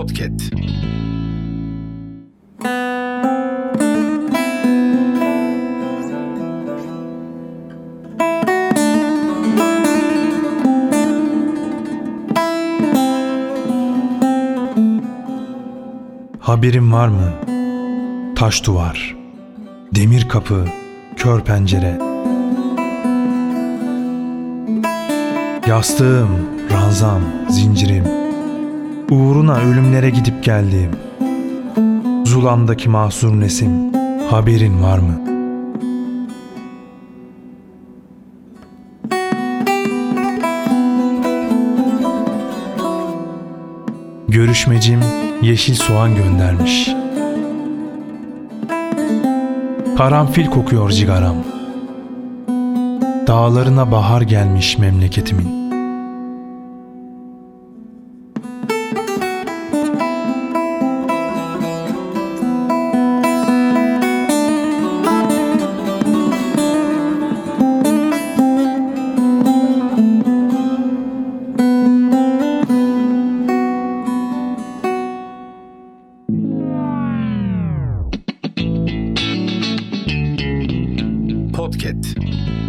Podcast. Haberin var mı? Taş duvar, demir kapı, kör pencere. Yastığım, ranzam, zincirim. Uğruna ölümlere gidip geldim. Zulamdaki mahzun nesim, haberin var mı? Görüşmecim yeşil soğan göndermiş. Karanfil kokuyor cigaram. Dağlarına bahar gelmiş memleketimin. Podcast.